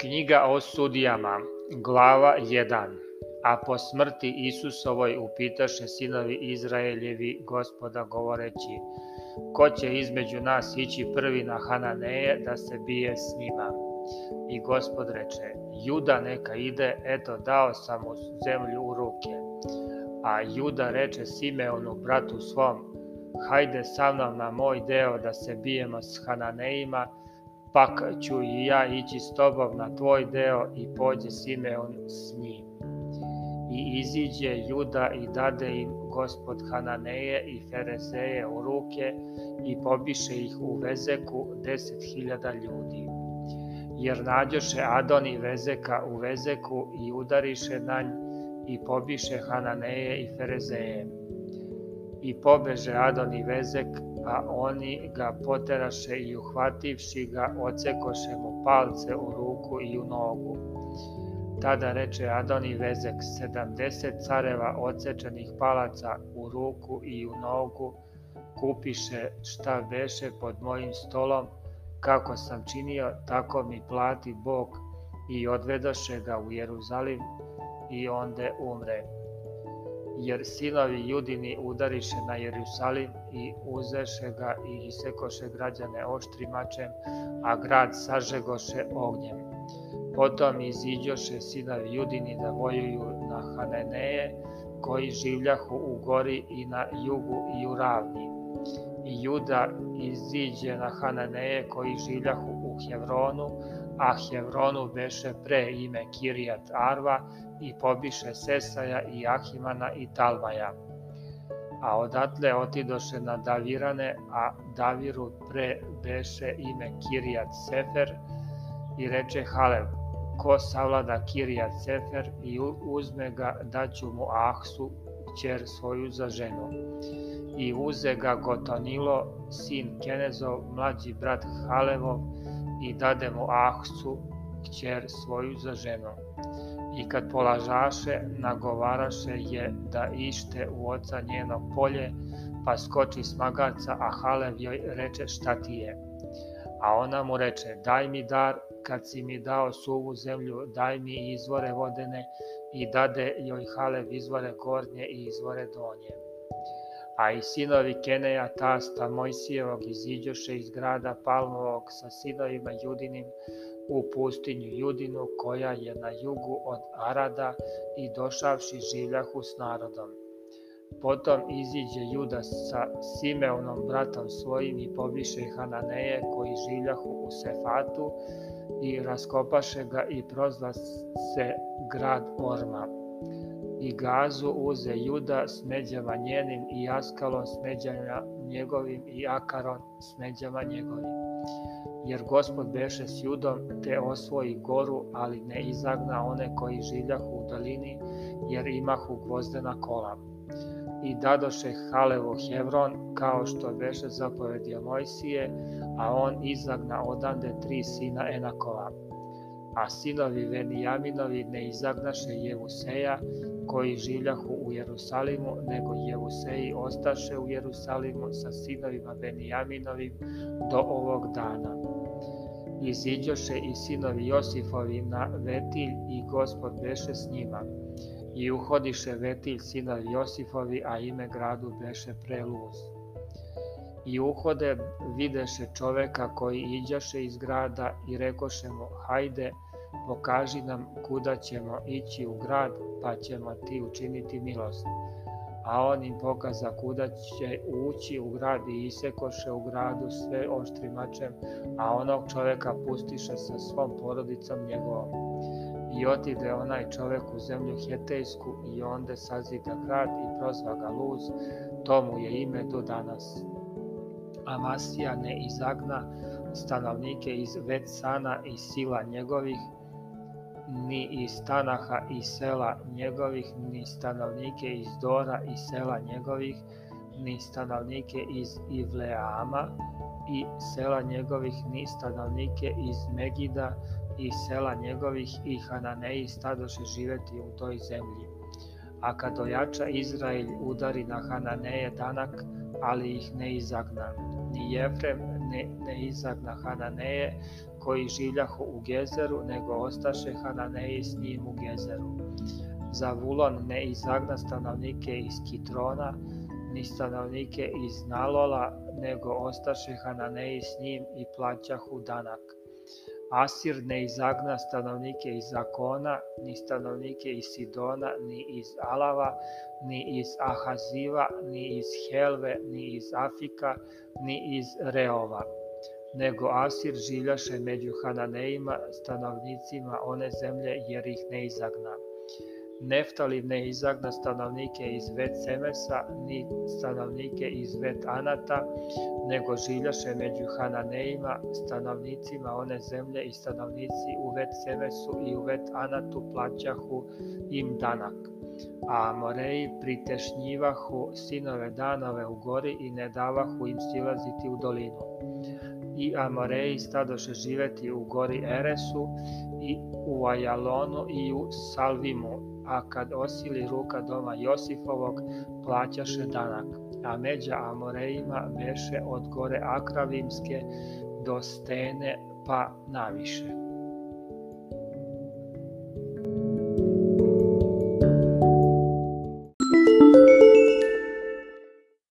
Knjiga o sudijama, glava 1 A po smrti Isusovoj upitaše sinovi Izraeljevi gospoda govoreći Ko će između nas ići prvi na Hananeje da se bije s njima? I gospod reče, Juda neka ide, eto dao sam mu zemlju u ruke. A Juda reče Simeonu, bratu svom, hajde sa mnom na moj deo da se bijemo s Hananejima, pak ću i ja ići s tobom na tvoj deo i pođe Simeon s njim. I iziđe Juda i dade im gospod Hananeje i Ferezeje u ruke i pobiše ih u Vezeku deset hiljada ljudi. Jer nađoše Adoni Vezeka u Vezeku i udariše na nj i pobiše Hananeje i Ferezeje. I pobeže Adon i Vezek a oni ga poteraše i uhvativši ga, ocekoše mu palce u ruku i u nogu. Tada reče Adoni Vezek, sedamdeset careva ocečenih palaca u ruku i u nogu, kupiše šta beše pod mojim stolom, kako sam činio, tako mi plati Bog, i odvedoše ga u Jeruzalim i onde umre jer sinovi judini udariše na Jerusalim i uzeše ga i isekoše građane oštrim mačem, a grad sažegoše ognjem. Potom iziđoše sinovi judini da vojuju na Haneneje, koji življahu u gori i na jugu i u ravni. I Juda iziđe na Hananeje koji življahu u Hevronu, a Hevronu beše pre ime Kirijat Arva i pobiše Sesaja i Ahimana i Talmaja. A odatle otidoše na Davirane, a Daviru pre beše ime Kirijat Sefer i reče Halev, ko savlada Kirijat Sefer i uzme ga, daću mu Ahsu, ćer svoju za ženu. I uze ga Gotonilo, sin Kenezov, mlađi brat Halevov, i dade mu Ahsu, kćer svoju za ženu. I kad polažaše, nagovaraše je da ište u oca njeno polje, pa skoči smagaca, a Halev joj reče šta ti je. A ona mu reče, daj mi dar, kad si mi dao suvu zemlju, daj mi izvore vodene, i dade joj Halev izvore gornje i izvore donje. A i sinovi Keneja, tasta Mojsijevog, iziđoše iz grada Palmovog sa sinovima Judinim u pustinju Judinu, koja je na jugu od Arada, i došavši življahu s narodom. Potom iziđe Juda sa Simeonom, bratom svojim, i pobiše Hananeje, koji življahu u Sefatu, i raskopaše ga i prozva se grad Orma i Gazu uze Juda s međama njenim i Askalon s međama njegovim i Akaron s međama njegovim. Jer gospod beše s Judom, te osvoji goru, ali ne izagna one koji življahu u dalini, jer imahu gvozdena kola. I dadoše Halevo Hevron, kao što beše zapovedio Mojsije, a on izagna odande tri sina Enakova. A sinovi Venijaminovi ne izagnaše Jevuseja, koji življahu u Jerusalimu, nego Jevuseji ostaše u Jerusalimu sa sinovima Benijaminovim do ovog dana. Iziđoše i sinovi Josifovi na Vetilj i gospod beše s njima. I uhodiše Vetilj sinovi Josifovi, a ime gradu beše Preluz. I uhode videše čoveka koji iđaše iz grada i rekoše mu, hajde, pokaži nam kuda ćemo ići u grad, pa ćemo ti učiniti milost. A on im pokaza kuda će ući u grad i isekoše u gradu sve oštrim mačem, a onog čoveka pustiše sa svom porodicom njegovom. I otide onaj čovek u zemlju Hetejsku i onda sazida grad i prozva ga Luz, to mu je ime do danas. Amasija ne izagna stanovnike iz Vetsana i sila njegovih, ni iz Tanaha i sela njegovih, ni stanovnike iz Dora i sela njegovih, ni stanovnike iz Ivleama i sela njegovih, ni stanovnike iz Megida i sela njegovih i Hananeji stadoše živeti u toj zemlji. A kad ojača Izrael udari na Hananeje danak, ali ih ne izagna. Ni Jefrem, ne, ne izagna Hananeje koji življahu u Gezeru, nego ostaše Hananeji s njim u Gezeru. Zavulon ne izagna stanovnike iz Kitrona, ni stanovnike iz Nalola, nego ostaše Hananeji s njim i plaćahu danak. Asir ne izagna stanovnike iz Zakona, ni stanovnike iz Sidona, ni iz Alava, ni iz Ahaziva, ni iz Helve, ni iz Afika, ni iz Reova. Nego Asir življaše među Hananejima, stanovnicima one zemlje, jer ih ne izagna. Neftali ne izagna stanovnike iz vet Semesa, ni stanovnike iz vet Anata, nego življaše među Hananejima, stanovnicima one zemlje i stanovnici u vet Semesu i u vet Anatu plaćahu im danak. A Amoreji pritešnjivahu sinove danove u gori i ne davahu im silaziti u dolinu. I Amoreji stadoše živeti u gori Eresu i u Ajalonu i u Salvimu, a kad osili ruka doma Josifovog, plaćaše danak. A međa Amorejima beše od gore Akravimske do Stene pa naviše.